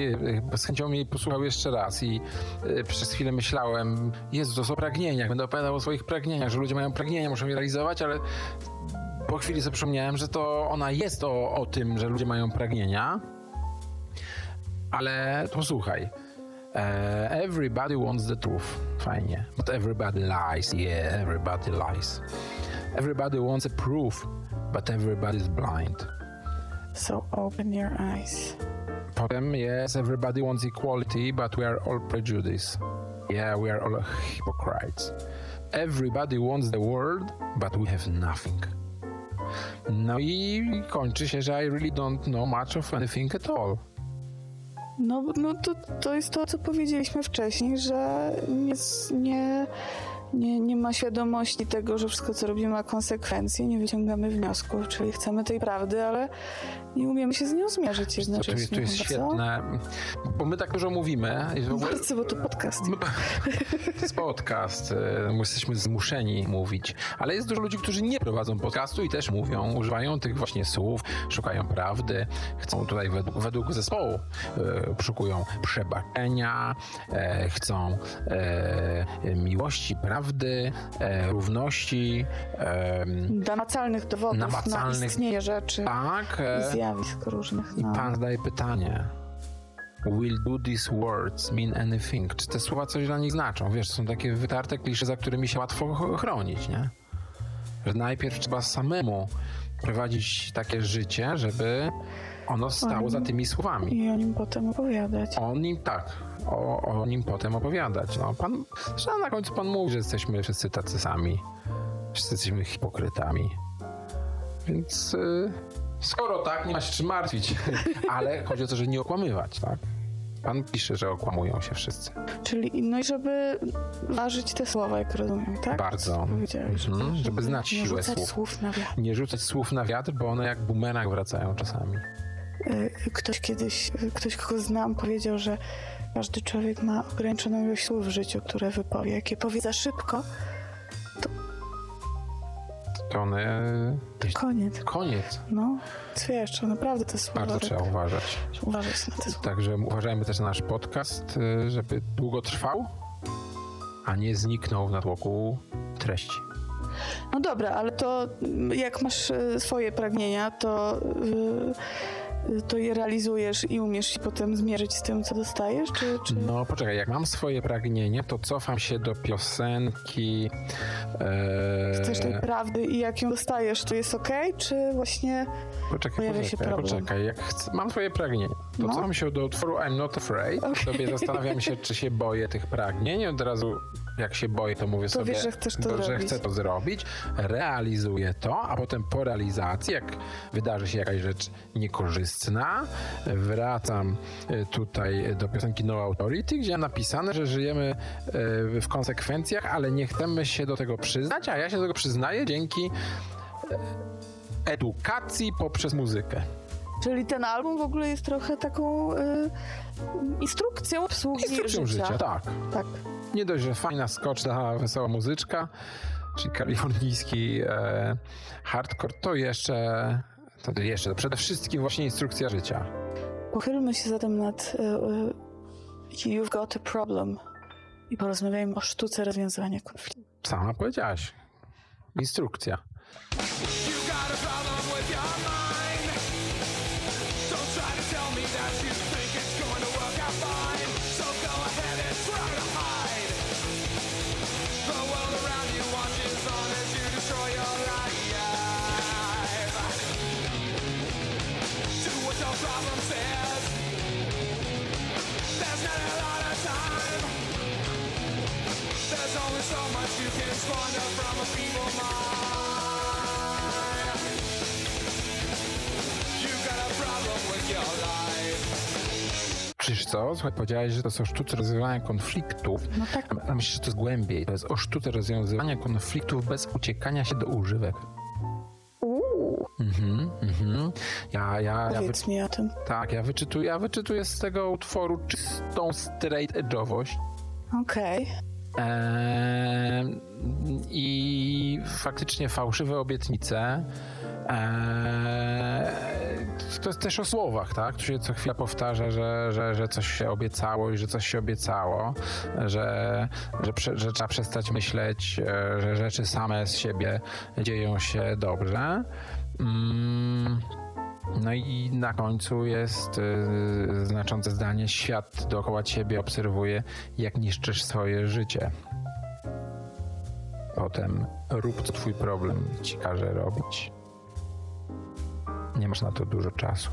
y, z chęcią jej posłuchał jeszcze raz i y, przez chwilę myślałem, Jezu, to są pragnienia, będę opowiadał o swoich pragnieniach, że ludzie mają pragnienia, muszą je realizować, ale po chwili sobie przypomniałem, że to ona jest o, o tym, że ludzie mają pragnienia, ale posłuchaj. E, everybody wants the truth. Fajnie. But everybody lies. Yeah, everybody lies. Everybody wants a proof, but everybody is blind. So open your eyes. Potem jest Everybody wants equality, but we are all prejudice. Yeah, we are all hypocrites. Everybody wants the world, but we have nothing. No i kończy się, że I really don't know much of anything at all. No, no to, to jest to, co powiedzieliśmy wcześniej, że nie, nie, nie, nie ma świadomości tego, że wszystko, co robimy, ma konsekwencje, nie wyciągamy wniosków, czyli chcemy tej prawdy, ale nie umiemy się z nią zmierzyć To, to, jednocześnie. jest, to jest co? świetne, bo my tak dużo mówimy. Bardzo, bo to podcast. My- <laughs> To jest podcast, e, my jesteśmy zmuszeni mówić, ale jest dużo ludzi, którzy nie prowadzą podcastu i też mówią, używają tych właśnie słów, szukają prawdy, chcą tutaj według, według zespołu, e, poszukują przebaczenia, e, chcą e, miłości, prawdy, e, równości, e, Namacalnych dowodów na Namacalnych- istnienie rzeczy tak, i e, zjawisk różnych. i No. pan zadaje pytanie. Will do these words mean anything? Czy te słowa coś dla nich znaczą? Wiesz, są takie wytarte klisze, za którymi się łatwo ch- chronić, nie? Że najpierw trzeba samemu prowadzić takie życie, żeby ono stało za tymi słowami. I o nim potem opowiadać. O nim tak, o, o nim potem opowiadać. No, pan, zresztą na końcu pan mówi, że jesteśmy wszyscy tacy sami. Wszyscy jesteśmy hipokrytami. Więc y, skoro tak, nie ma się czym martwić. <laughs> Ale chodzi o to, że nie okłamywać, tak? Pan pisze, że okłamują się wszyscy. Czyli, no i żeby ważyć te słowa, jak rozumiem, tak? Bardzo. Mhm, żeby znać nie siłę rzucać słów. słów na wiatr. Nie rzucać słów na wiatr, bo one jak bumerang wracają czasami. Ktoś kiedyś, ktoś kogo znam, powiedział, że każdy człowiek ma ograniczoną ilość słów w życiu, które wypowie. Jak je powie za szybko, To one... koniec. Koniec. No, jeszcze? Naprawdę te słowa. Bardzo tak- trzeba uważać. uważać na te słowa. Także uważajmy też na nasz podcast, y, żeby długo trwał, a nie zniknął w natłoku treści. No dobra, ale to mm, jak masz y, swoje pragnienia, to, y, y, to je realizujesz i umiesz się potem zmierzyć z tym, co dostajesz? Czy, czy... No poczekaj, jak mam swoje pragnienie, to cofam się do piosenki. E, Chcesz tej prawdy i jak ją dostajesz, to jest okej? Czy właśnie poczekaj, pojawia się poczekaj, problem? poczekaj. Jak chcę, mam swoje pragnienie, to No. cofam się do utworu I'm Not Afraid. Okej. Sobie zastanawiam się, czy się boję tych pragnień. Od razu, jak się boję, to mówię sobie, wiesz, że chcesz to bo, że chcę to zrobić. Realizuję to, a potem po realizacji, jak wydarzy się jakaś rzecz niekorzystna, wracam e, tutaj do piosenki No Authority, gdzie napisane, że żyjemy e, w konsekwencjach, ale nie chcemy się do tego przyznać, a ja się do tego przyznaję dzięki e, edukacji poprzez muzykę. Czyli ten album w ogóle jest trochę taką y, instrukcją obsługi Instrukcją życia, tak. tak. Nie dość, że fajna, skoczna, wesoła muzyczka, czyli kalifornijski e, hardcore, to jeszcze, to jeszcze, przede wszystkim właśnie instrukcja życia. Pochylmy się zatem nad y, You've Got a Problem i porozmawiajmy o sztuce rozwiązywania konfliktu. Sama powiedziałaś. Instrukcja. Czyż co? Słuchaj, powiedziałeś, że to są sztuce rozwiązywania konfliktów. No tak. A myślę, że to jest głębiej. To jest o sztuce rozwiązywania konfliktów bez uciekania się do używek. Mhm, mhm. Ja, ja, powiedz mi o tym. tak, ja wyczytuję, ja wyczytuję z tego utworu czystą straight edge'owość. Okej. Eee, I faktycznie fałszywe obietnice. Eee, to jest też o słowach, tak? Tu się co chwila powtarza, że, że, że coś się obiecało i że coś się obiecało, że, że, że trzeba przestać myśleć, e, że rzeczy same z siebie dzieją się dobrze. Mm. No i na końcu jest y, znaczące zdanie: Świat dookoła ciebie obserwuje, jak niszczysz swoje życie. Potem rób co twój problem ci każe robić. Nie masz na to dużo czasu.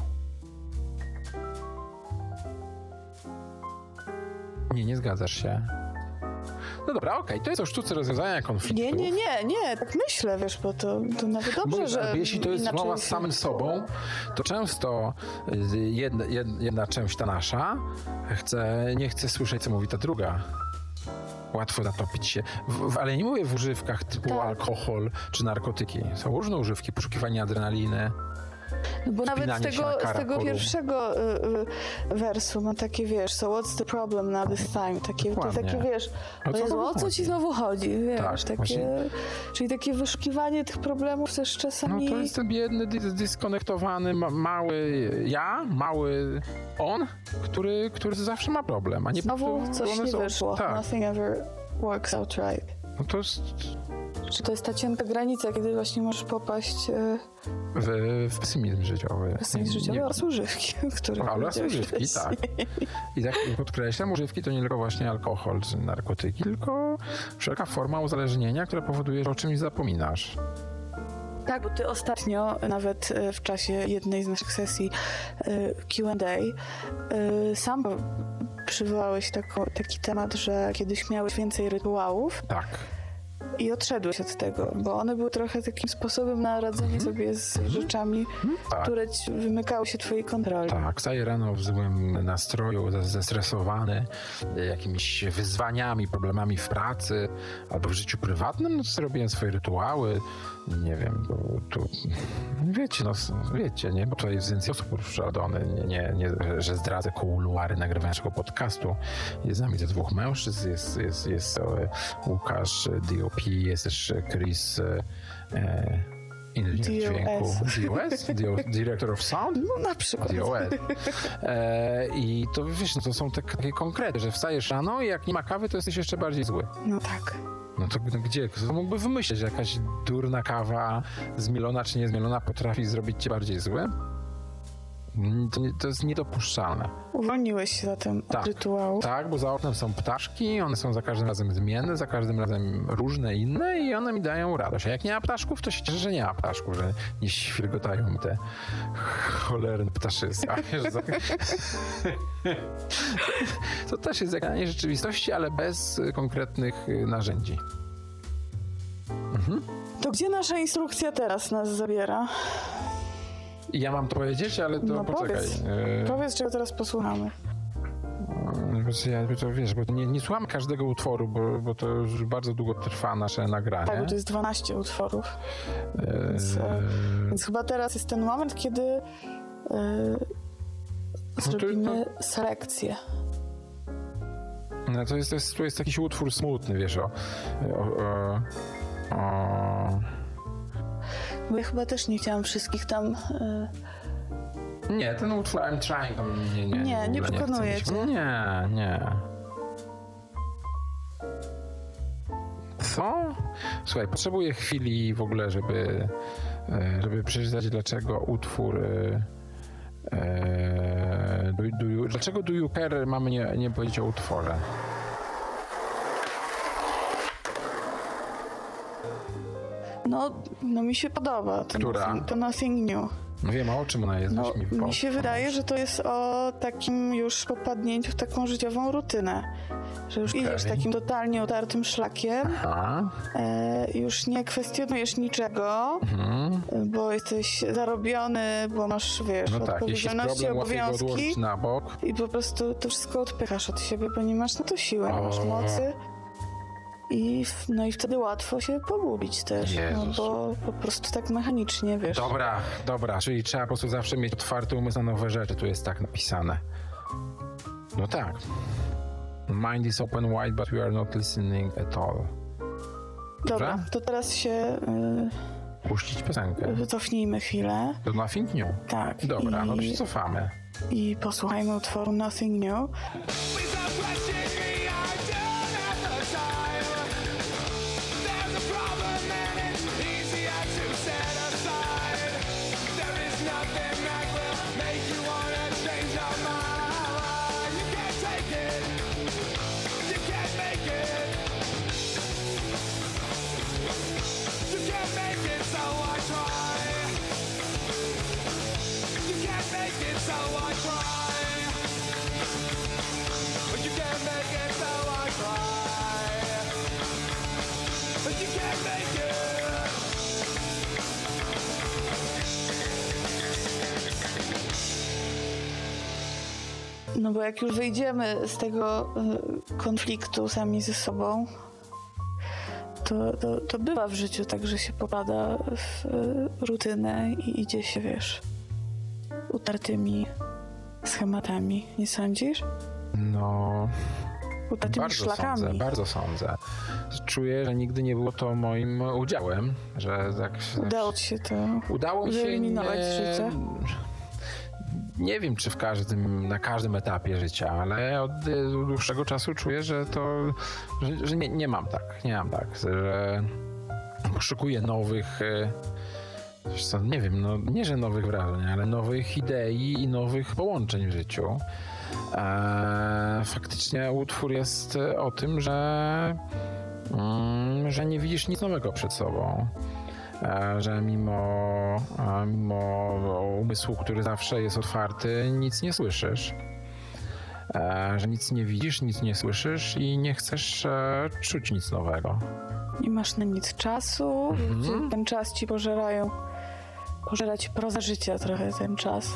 Nie, nie zgadzasz się. No dobra, okej, to jest o sztuce rozwiązania konfliktów. Nie, nie, nie, nie, tak myślę, wiesz, bo to, to nawet dobrze, Bo, że jeśli to jest inaczej rozmowa z się- samym sobą, to często y, jedna, jed- jedna część ta nasza chce, nie chce słyszeć, co mówi ta druga. Łatwo zatopić się. W, w, ale nie mówię w używkach typu Tak. alkohol czy narkotyki. Są różne używki, poszukiwanie adrenaliny. No Bo nawet z na tego, z tego pierwszego y, y, wersu ma takie, wiesz, so what's the problem now this time? Takie, to takie, wiesz, O co Jezu, o co ci znowu chodzi, wiesz, Tak, takie, właśnie. czyli takie wyszukiwanie tych problemów też No czasami... to jest ten biedny, dys- dyskonektowany, ma, mały ja, mały on, który, który zawsze ma problem, a nie Znowu coś nie wyszło. Tak, Nothing ever works out right. No to jest Czy to jest ta cienka granica, kiedy właśnie możesz popaść y, w, w pesymizm życiowy. sens życiowy Nie- oraz używki, które Ale używki, tak. I tak podkreślam, używki to nie tylko właśnie alkohol czy narkotyki, tylko wszelka forma uzależnienia, która powoduje, że o czymś zapominasz. Tak, bo ty ostatnio, nawet e, w czasie jednej z naszych sesji e, Q&A, e, sam przywołałeś tako, taki temat, że kiedyś miałeś więcej rytuałów Tak. i odszedłeś od tego, bo one były trochę takim sposobem na radzenie sobie z rzeczami, tak. które ci wymykały się twojej kontroli. Tak, wstaję rano w złym nastroju, zes- zestresowany e, jakimiś wyzwaniami, problemami w pracy albo w życiu prywatnym, no robiłem swoje rytuały, nie wiem, bo tu, wiecie, no wiecie, nie, bo tutaj jest więcej osób uszczędzony, nie, nie, nie, że zdradzę kuluary nagrywania naszego podcastu. Jest z nami te dwóch mężczyzn, jest, jest, jest e, Łukasz e, DOP, jest też e, Chris e, inżynier dźwięku. DOS? DO- Director of Sound? No na przykład. DOS. E, I to wiesz, no to są te- takie konkrety, że wstajesz rano i jak nie ma kawy, to jesteś jeszcze bardziej zły. No tak. No to gdzie? Kto mógłby wymyśleć, że jakaś durna kawa zmielona czy niezmielona potrafi zrobić cię bardziej zły? To, to jest niedopuszczalne. Uwolniłeś się zatem Tak. od rytuałów. Tak, bo za oknem są ptaszki, one są za każdym razem zmienne, za każdym razem różne inne i one mi dają radość. A jak nie ma ptaszków, to się cieszę, że nie ma ptaszków, że nie świrgotają mi te cholerne ptaszyska. <laughs> <laughs> To też jest zagranie rzeczywistości, ale bez konkretnych y, narzędzi. To gdzie nasza instrukcja teraz nas zabiera? Ja mam to powiedzieć, ale to No poczekaj. powiedz. Y, Powiedz, czego teraz posłuchamy. Bo ja to wiesz, bo nie, nie słuchamy każdego utworu, bo, bo to już bardzo długo trwa nasze nagranie. Tak, bo to jest 12 utworów. Więc, e, Więc chyba teraz jest ten moment, kiedy e, zrobimy selekcję. No to jest, to jest, to jest jakiś utwór smutny, wiesz, o... o, o, o Bo ja chyba też nie chciałam wszystkich tam... E, nie, ten utwór I'm Trying nie, nie, Nie, nie przekonuje chcę cię. Nie, nie. Co? Słuchaj, potrzebuję chwili w ogóle, żeby, e, żeby przeczytać, dlaczego utwór... e, do, do dlaczego Do You Care mamy nie, nie powiedzieć o utworze? No, no mi się podoba. To Która? Nothing, to nothing new. No wiem, a o czym ona jest? No, mi, mi się wydaje, że to jest o takim już popadnięciu w taką życiową rutynę. Że już idziesz takim totalnie otartym szlakiem, Aha. e, już nie kwestionujesz niczego, Mhm. bo jesteś zarobiony, bo masz, wiesz, No tak, odpowiedzialności, problem, obowiązki. na bok. I po prostu to wszystko odpychasz od siebie, bo nie masz na to siły, nie masz mocy. I, no i wtedy łatwo się pogubić też, no bo po prostu tak mechanicznie, wiesz. Dobra, dobra, czyli trzeba po prostu zawsze mieć otwarty umysł na nowe rzeczy, tu jest tak napisane. No tak. Mind is open wide, but we are not listening at all. Dobra, Dobrze? to teraz się Puścić piosenkę. y, wycofnijmy chwilę. To nothing new. Tak. Dobra, no to i, się cofamy. I posłuchajmy utworu Nothing New. No bo jak już wyjdziemy z tego y, konfliktu sami ze sobą, to, to, to bywa w życiu tak, że się popada w y, rutynę i idzie się, wiesz, utartymi schematami. Nie sądzisz? No, Utartymi bardzo szlakami. sądzę, bardzo sądzę. Czuję, że nigdy nie było to moim udziałem, że tak... Udało ci się to Udało mi się wyeliminować z życia? Nie wiem, czy w każdym, na każdym etapie życia, ale od y, dłuższego czasu czuję, że to, że, że nie, nie mam tak, nie mam tak, że poszukuję nowych, y, co, nie wiem, no nie, że nowych wrażeń, ale nowych idei i nowych połączeń w życiu. E, faktycznie utwór jest o tym, że, mm, że nie widzisz nic nowego przed sobą że mimo, e, mimo umysłu, który zawsze jest otwarty, nic nie słyszysz. E, Że nic nie widzisz, nic nie słyszysz i nie chcesz e, czuć nic nowego. Nie masz na nic czasu, Mhm. ten czas ci pożerają. Pożera ci proza życia trochę ten czas.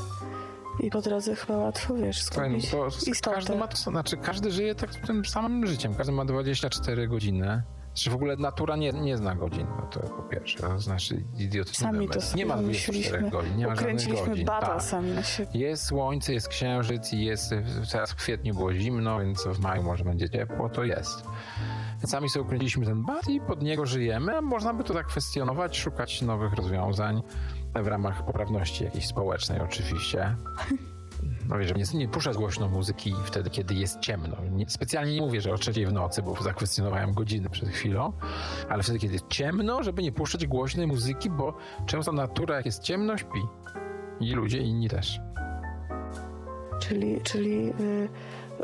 I po drodze chyba łatwo, wiesz, Słuchaj, no skupić to istotę. każdy ma to, znaczy każdy żyje tak tym samym życiem. Każdy ma 24 godziny. Czy w ogóle natura nie, nie zna godzin, no to po pierwsze, to znaczy idiotyczny Sami to Nie ma 24 wymyśliliśmy. godzin, nie ma żadnych godzin. bata tak. sami na siebie. Jest słońce, jest księżyc i jest, teraz w kwietniu było zimno, więc w maju może będzie ciepło, to jest. Więc sami sobie ukręciliśmy ten bat i pod niego żyjemy. a Można by to tak kwestionować, szukać nowych rozwiązań w ramach poprawności jakiejś społecznej oczywiście. <laughs> No wiesz, nie, nie puszczać głośno muzyki wtedy, kiedy jest ciemno. Nie, specjalnie nie mówię, że o trzeciej w nocy, bo zakwestionowałem godziny przed chwilą, ale wtedy, kiedy jest ciemno, żeby nie puszczać głośnej muzyki, bo często natura, jak jest ciemno, śpi. I ludzie inni też. Czyli, czyli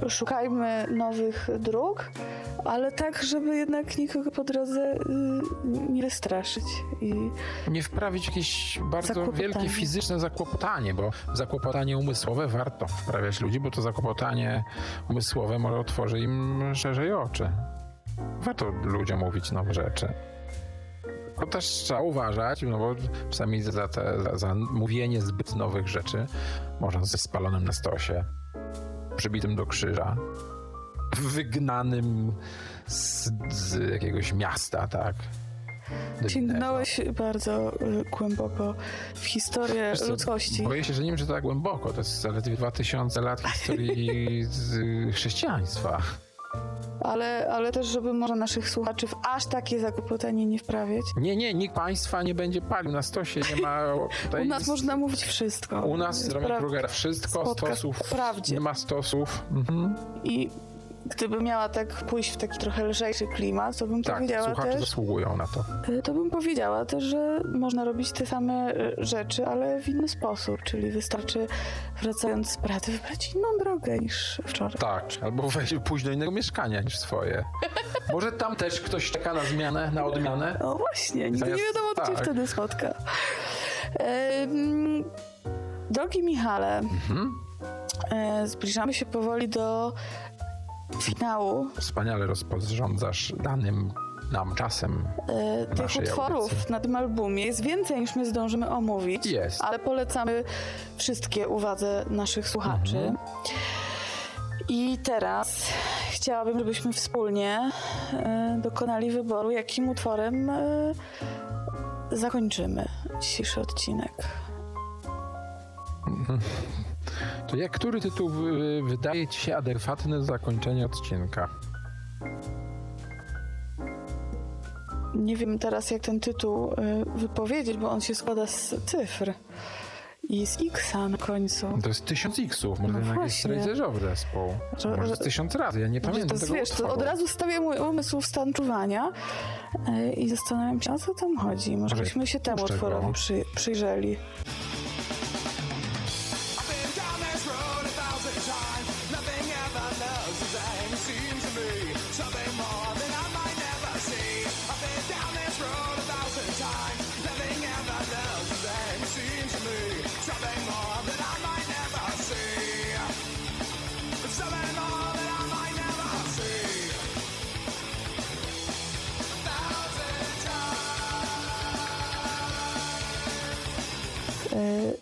y, szukajmy nowych dróg, ale tak, żeby jednak nikogo po drodze y, nie wystraszyć. I nie wprawić jakieś bardzo wielkie fizyczne zakłopotanie, bo zakłopotanie umysłowe warto wprawiać ludzi, bo to zakłopotanie umysłowe może otworzy im szerzej oczy. Warto ludziom mówić nowe rzeczy. To też trzeba uważać, no bo czasami za, te, za, za mówienie zbyt nowych rzeczy można zostać spalonym na stosie, przybitym do krzyża, wygnanym z, z jakiegoś miasta, tak? sięgnąłeś bardzo y, głęboko w historię co, ludzkości. Boję się, że nie wiem, czy to tak głęboko. To jest zaledwie 2000 lat historii <laughs> z chrześcijaństwa. Ale, ale też, żeby może naszych słuchaczy w aż takie zakłopotanie nie wprawiać. Nie, nie, nikt państwa nie będzie palił na stosie, nie ma <laughs> tutaj... U nas można mówić wszystko. U nas, Roman Kruger, wszystko, stosów, prawdzie. nie ma stosów. Mhm. I gdyby miała tak pójść w taki trochę lżejszy klimat, to bym Tak, powiedziała słuchacze też, zasługują na to. y, to bym powiedziała też, że można robić te same y, rzeczy, ale w inny sposób, czyli wystarczy wracając z pracy wybrać inną drogę niż wczoraj. Tak, albo wejść, pójść do innego mieszkania niż swoje. <laughs> Może tam też ktoś czeka na zmianę, na odmianę? No właśnie, nigdy nie wiadomo, cię tak. wtedy spotka. Em, drogi Michale, Mhm. e, zbliżamy się powoli do finału Wspaniale rozporządzasz danym nam czasem. e, tych utworów audycji. na tym albumie. Jest więcej niż my zdążymy omówić, Jest. ale polecamy wszystkie uwadze naszych słuchaczy. Mhm. I teraz chciałabym, żebyśmy wspólnie e, dokonali wyboru, jakim utworem e, zakończymy dzisiejszy odcinek. To jak który tytuł wydaje ci się adekwatny do zakończenia odcinka? Nie wiem teraz, jak ten tytuł y, wypowiedzieć, bo on się składa z cyfr i z X-a na końcu. To jest tysiąc X-ów, może No jednak jest rycerzowy zespół. Że- Może z tysiąc razy, ja nie To pamiętam jest, tego wiesz, to od razu stawiam mój umysł w stan czuwania y, i zastanawiam się, o co tam chodzi. Może byśmy się temu utworowi przy, przyjrzeli.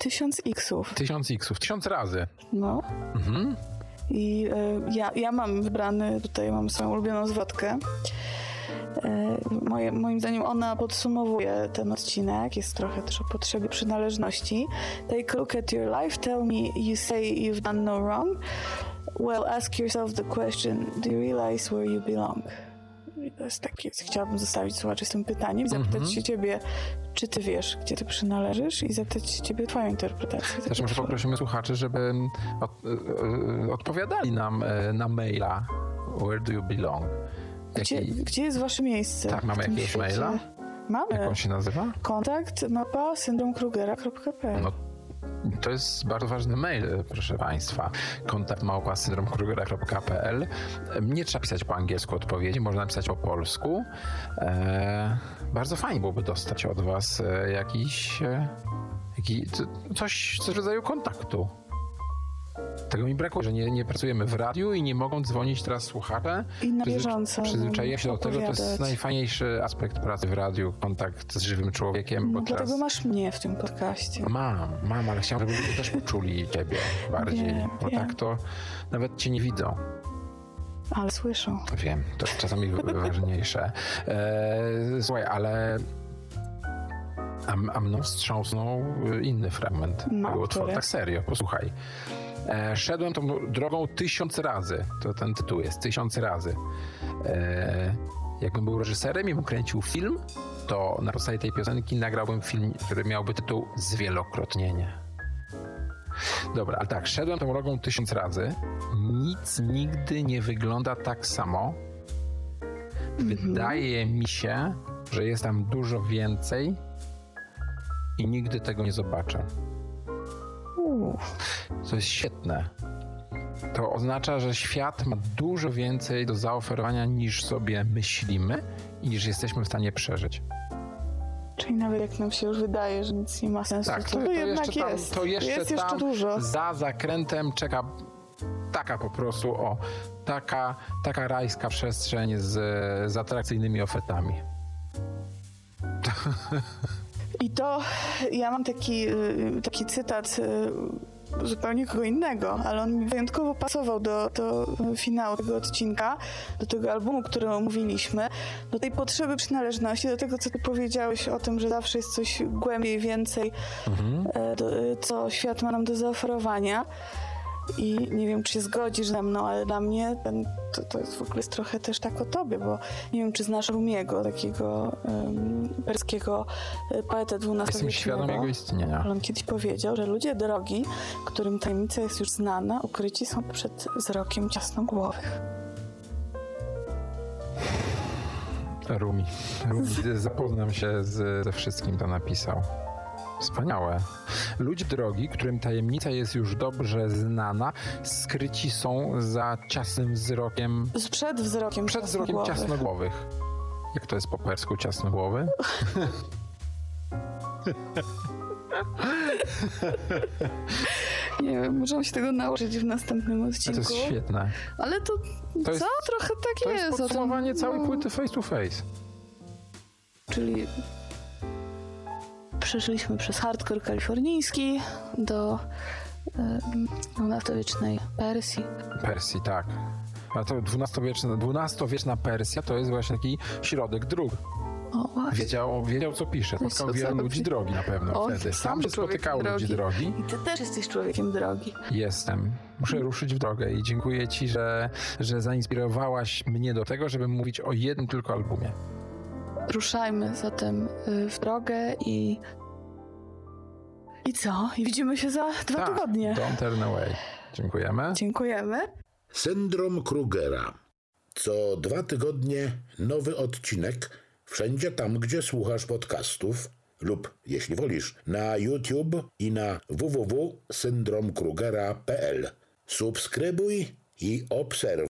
Tysiąc X-ów. Tysiąc X-ów, tysiąc razy. No. Mhm. I e, ja, ja mam wybrany, tutaj mam swoją ulubioną zwrotkę. E, Moje, moim zdaniem ona podsumowuje ten odcinek, jest trochę też o potrzebie przynależności. Take a look at your life, tell me you say you've done no wrong. Well, ask yourself the question, do you realize where you belong? I to jest takie, chciałabym zostawić słuchaczy z tym pytaniem, zapytać się ciebie, czy ty wiesz, gdzie ty przynależysz i zapytać się ciebie twoją interpretację. Też może poprosimy słuchaczy, żeby od, e, e, odpowiadali nam e, na maila Where do you belong? Gdzie, Jaki, gdzie jest wasze miejsce? Tak, mamy jakiegoś maila? Mamy. jak on się nazywa? Kontakt mapa syndromkrugera.pl No, to jest bardzo ważny mail, proszę Państwa. Kontakt małpa syndromkrugera.pl. Nie trzeba pisać po angielsku odpowiedzi, można napisać po polsku. E, bardzo fajnie byłoby dostać od Was e, jakiś, e, jaki, c- coś, w rodzaju kontaktu. Tego mi brakuje, że nie, nie pracujemy w radiu i nie mogą dzwonić teraz słuchacze. I na bieżąco Przyzwyczaiłem się do tego, to jest najfajniejszy aspekt pracy w radiu, kontakt z żywym człowiekiem. No, teraz... dlatego masz mnie w tym podcaście. Mam, mam, ale chciałem, żeby ludzie też poczuli ciebie bardziej, Wiem, bo wiem. tak to nawet cię nie widzą. Ale słyszą. Wiem, to jest czasami <laughs> ważniejsze. E, słuchaj, ale a, a mną wstrząsnął inny fragment No, tego utworu. Tak serio, posłuchaj. E, szedłem tą drogą tysiąc razy. To ten tytuł jest, tysiąc razy. E, jakbym był reżyserem i bym kręcił film, to na podstawie tej piosenki nagrałbym film, który miałby tytuł Zwielokrotnienie. Dobra, ale tak, szedłem tą drogą tysiąc razy. Nic nigdy nie wygląda tak samo. Wydaje mi się, że jest tam dużo więcej i nigdy tego nie zobaczę. To jest świetne. To oznacza, że świat ma dużo więcej do zaoferowania niż sobie myślimy i niż jesteśmy w stanie przeżyć. Czyli nawet jak nam się już wydaje, że nic nie ma sensu, Tak, to, to, to jednak jeszcze tam, jest. to jeszcze jest jeszcze tam dużo. za zakrętem czeka taka po prostu, o, taka, taka rajska przestrzeń z, z atrakcyjnymi ofertami. <laughs> I to ja mam taki, y, taki cytat y, zupełnie kogo innego, ale on mi wyjątkowo pasował do, do finału tego odcinka, do tego albumu, który omówiliśmy, do tej potrzeby przynależności, do tego, co ty powiedziałeś o tym, że zawsze jest coś głębiej, więcej, e, do, e, co świat ma nam do zaoferowania. I nie wiem, czy się zgodzisz ze mną, ale dla mnie ten, to, to jest w ogóle jest trochę też tak o tobie, bo nie wiem, czy znasz Rumiego, takiego um, perskiego e, poetę Jestem świadom jego istnienia. Ale on kiedyś powiedział, że ludzie drogi, którym tajemnica jest już znana, ukryci są przed wzrokiem ciasnogłowych. Rumi. Rumi. Zapoznam się z, ze wszystkim, co napisał. Wspaniałe. Ludzie drogi, którym tajemnica jest już dobrze znana, skryci są za ciasnym wzrokiem, Z- Przed wzrokiem przed wzrokiem ciasnogłowych. Jak to jest po persku ciasnogłowy? Nie wiem, możemy się tego nauczyć w następnym To odcinku. jest świetne. Ale to, To jest- co? Trochę tak To jest. jest o tym, podsumowanie całej płyty face to face. Czyli przeszliśmy przez hardcore kalifornijski do XII-wiecznej Persji. Persji, tak. A to dwunastowieczna, dwunastowieczna Persja to jest właśnie taki środek dróg. O, właśnie. Wiedział, wiedział co pisze. Spotkał robi? ludzi drogi na pewno O, wtedy. sam się człowiekiem spotykało ludzi drogi. drogi. I ty też jesteś człowiekiem drogi. Jestem. Muszę ruszyć w drogę i dziękuję Ci, że, że zainspirowałaś mnie do tego, żeby mówić o jednym tylko albumie. Ruszajmy zatem y, w drogę i... I co? I widzimy się za dwa Tak, tygodnie. Don't turn away. Dziękujemy. Dziękujemy. Syndrom Krugera. Co dwa tygodnie nowy odcinek wszędzie tam, gdzie słuchasz podcastów lub, jeśli wolisz, na YouTube i na www.syndromkrugera.pl. Subskrybuj i obserwuj.